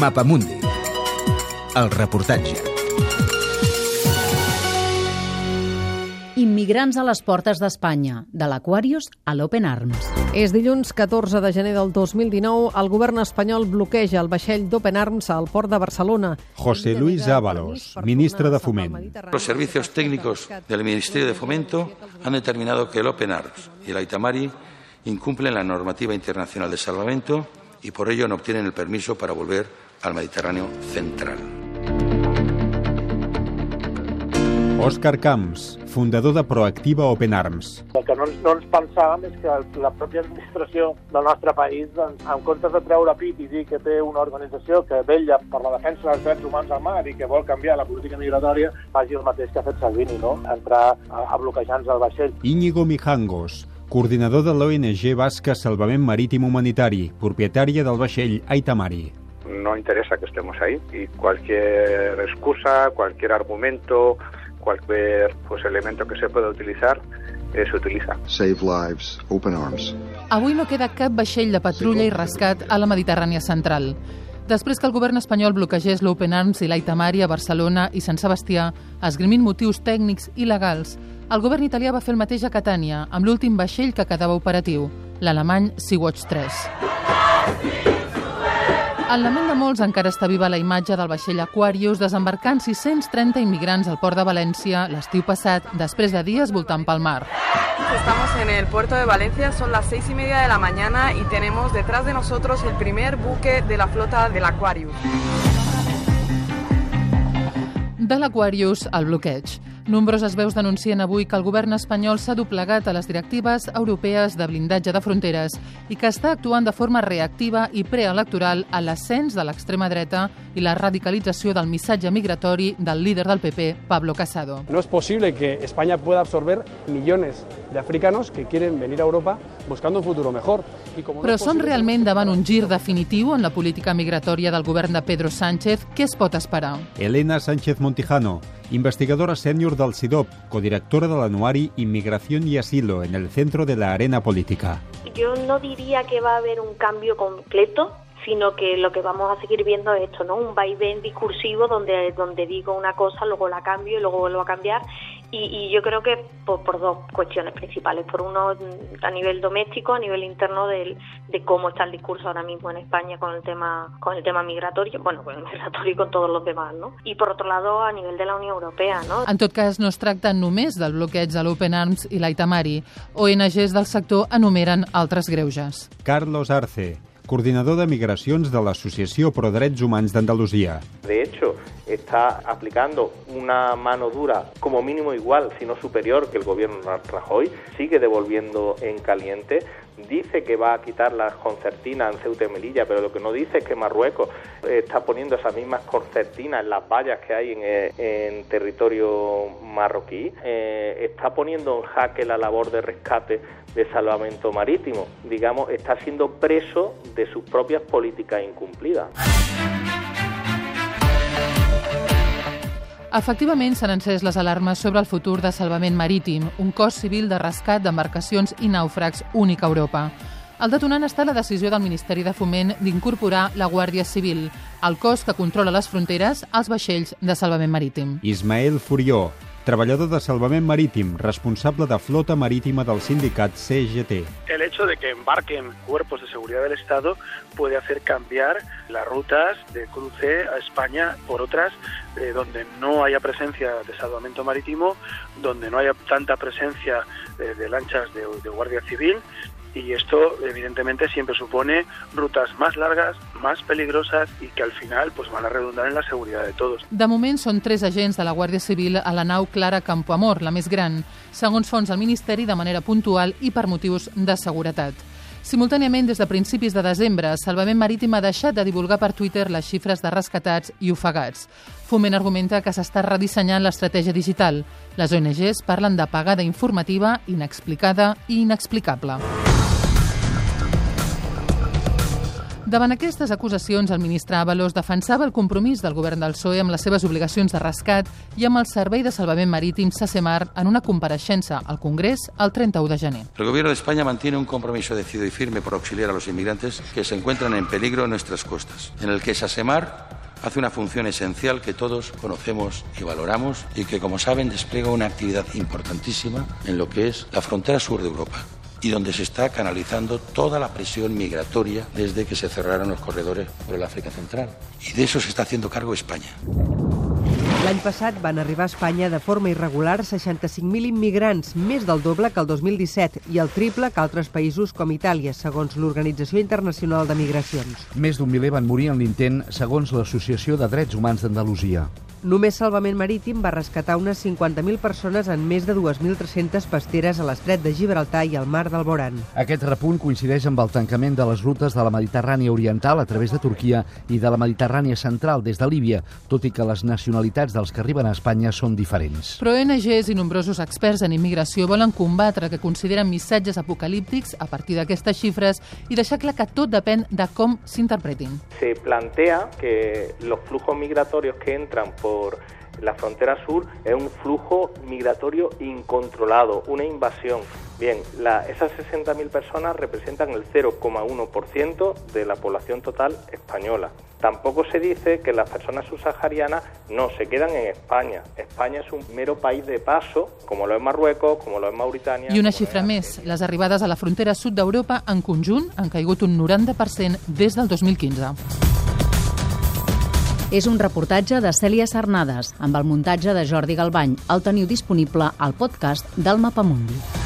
Mapamundi. El reportatge. Immigrants a les portes d'Espanya, de l'Aquarius a l'Open Arms. És dilluns 14 de gener del 2019. El govern espanyol bloqueja el vaixell d'Open Arms al port de Barcelona. José Luis Ábalos, ministre de Foment. Los servicios técnicos del Ministerio de Fomento han determinado que el Open Arms y el Aitamari incumplen la normativa internacional de salvamento y por ello no obtienen el permiso para volver al Mediterráneo central. Òscar Camps, fundador de Proactiva Open Arms. El que no, ens- no ens pensàvem és que la pròpia administració del nostre país, doncs, en comptes de treure pit i dir que té una organització que vella per la defensa dels drets humans al mar i que vol canviar la política migratòria, faci el mateix que ha fet Salvini, no? entrar a, a bloquejar-nos el vaixell. Íñigo Mijangos, coordinador de l'ONG basca Salvament Marítim Humanitari, propietària del vaixell Aitamari. No interesa que estemos ahí y cualquier excusa, cualquier argumento, cualquier pues elemento que se pueda utilizar eh, se utiliza. Save lives. Open arms. Avui no queda cap vaixell de patrulla i rescat a la Mediterrània central. Després que el govern espanyol bloquegés l'Open Arms i l'Aitamari a Barcelona i Sant Sebastià, esgrimint motius tècnics i legals, el govern italià va fer el mateix a Catània, amb l'últim vaixell que quedava operatiu, l'alemany Sea-Watch 3. En la ment de molts encara està viva la imatge del vaixell Aquarius desembarcant 630 immigrants al port de València l'estiu passat, després de dies voltant pel mar. Estamos en el puerto de Valencia, son las seis y media de la mañana y tenemos detrás de nosotros el primer buque de la flota del Aquarius. De l'Aquarius al bloqueig. Nombroses veus denuncien avui que el govern espanyol s'ha doblegat a les directives europees de blindatge de fronteres i que està actuant de forma reactiva i preelectoral a l'ascens de l'extrema dreta i la radicalització del missatge migratori del líder del PP, Pablo Casado. No es posible que España pueda absorber millones de africanos que quieren venir a Europa buscando un futuro mejor. No Però són realment davant un gir definitiu en la política migratòria del govern de Pedro Sánchez? Què es pot esperar? Elena Sánchez Montijano, investigadora sènior del CIDOP, codirectora de l'anuari Inmigración y Asilo en el centro de la arena política. Yo no diría que va a haber un cambio completo, sino que lo que vamos a seguir viendo es esto, ¿no? Un vaivén discursivo donde, donde digo una cosa, luego la cambio y luego vuelvo a cambiar. Y, y yo creo que por, por dos cuestiones principales. Por uno, a nivel doméstico, a nivel interno del, de cómo está el discurso ahora mismo en España con el tema con el tema migratorio, bueno, con el migratorio y con todos los demás, ¿no? Y por otro lado, a nivel de la Unión Europea, ¿no? En tot cas, no es tracta només del bloqueig de l'Open Arms i l'Aitamari. ONGs del sector enumeren altres greuges. Carlos Arce, coordinador de migracions de l'Associació Pro Drets Humans d'Andalusia. De hecho, está aplicando una mano dura como mínimo igual, si no superior que el gobierno Rajoy, sigue devolviendo en caliente, dice que va a quitar las concertinas en Ceuta y Melilla, pero lo que no dice es que Marruecos eh, está poniendo esas mismas concertinas en las vallas que hay en, eh, territorio marroquí, eh, está poniendo en jaque la labor de rescate de salvamento marítimo, digamos, está siendo preso de sus propias políticas incumplidas. Efectivament, s'han encès les alarmes sobre el futur de salvament marítim, un cos civil de rescat d'embarcacions i nàufrags únic a Europa. El detonant està la decisió del Ministeri de Foment d'incorporar la Guàrdia Civil, el cos que controla les fronteres als vaixells de salvament marítim. Ismael Furió, treballador de salvament marítim, responsable de flota marítima del sindicat CGT. El hecho de que embarquen cuerpos de seguridad del Estado puede hacer cambiar las rutas de cruce a España por otras eh, donde no haya presencia de salvamento marítimo, donde no haya tanta presencia eh, de lanchas de, de Guardia Civil y esto evidentemente siempre supone rutas más largas, más peligrosas y que al final pues van a redundar en la seguridad de todos. De moment són tres agents de la Guàrdia Civil a la nau Clara Campoamor, la més gran, segons fons del Ministeri de manera puntual i per motius de seguretat. Simultàniament, des de principis de desembre, Salvament Marítim ha deixat de divulgar per Twitter les xifres de rescatats i ofegats. Foment argumenta que s'està redissenyant l'estratègia digital. Les ONGs parlen d'apagada informativa inexplicada i inexplicable. Davant aquestes acusacions, el ministre Ábalos defensava el compromís del govern del PSOE amb les seves obligacions de rescat i amb el Servei de Salvament Marítim SACEMAR en una compareixença al Congrés el 31 de gener. El Gobierno de España mantiene un compromiso decidido y firme por auxiliar a los inmigrantes que se encuentran en peligro en nuestras costas, en el que SACEMAR hace una función esencial que todos conocemos y valoramos y que, como saben, despliega una actividad importantísima en lo que es la frontera sur de Europa y donde se está canalizando toda la presión migratoria desde que se cerraron los corredores por el África Central. Y de eso se está haciendo cargo España. L'any passat van arribar a Espanya de forma irregular 65.000 immigrants, més del doble que el 2017 i el triple que altres països com Itàlia, segons l'Organització Internacional de Migracions. Més d'un miler van morir en l'intent, segons l'Associació de Drets Humans d'Andalusia. Només Salvament Marítim va rescatar unes 50.000 persones en més de 2.300 pasteres a l'estret de Gibraltar i al mar d'Alborán. Aquest repunt coincideix amb el tancament de les rutes de la Mediterrània Oriental a través de Turquia i de la Mediterrània Central des de Líbia, tot i que les nacionalitats dels que arriben a Espanya són diferents. Però ONGs i nombrosos experts en immigració volen combatre que consideren missatges apocalíptics a partir d'aquestes xifres i deixar clar que tot depèn de com s'interpretin. Se plantea que los flujos migratorios que entran por por la frontera sur es un flujo migratorio incontrolado, una invasión. Bien, la, esas 60.000 personas representan el 0,1% de la población total española. Tampoco se dice que las personas subsaharianas no se quedan en España. España es un mero país de paso, como lo es Marruecos, como lo es Mauritania... I una xifra més, les arribades a la frontera sud d'Europa en conjunt han caigut un 90% des del 2015. És un reportatge de Cèlia Sarnades, amb el muntatge de Jordi Galbany. El teniu disponible al podcast del Mapamundi.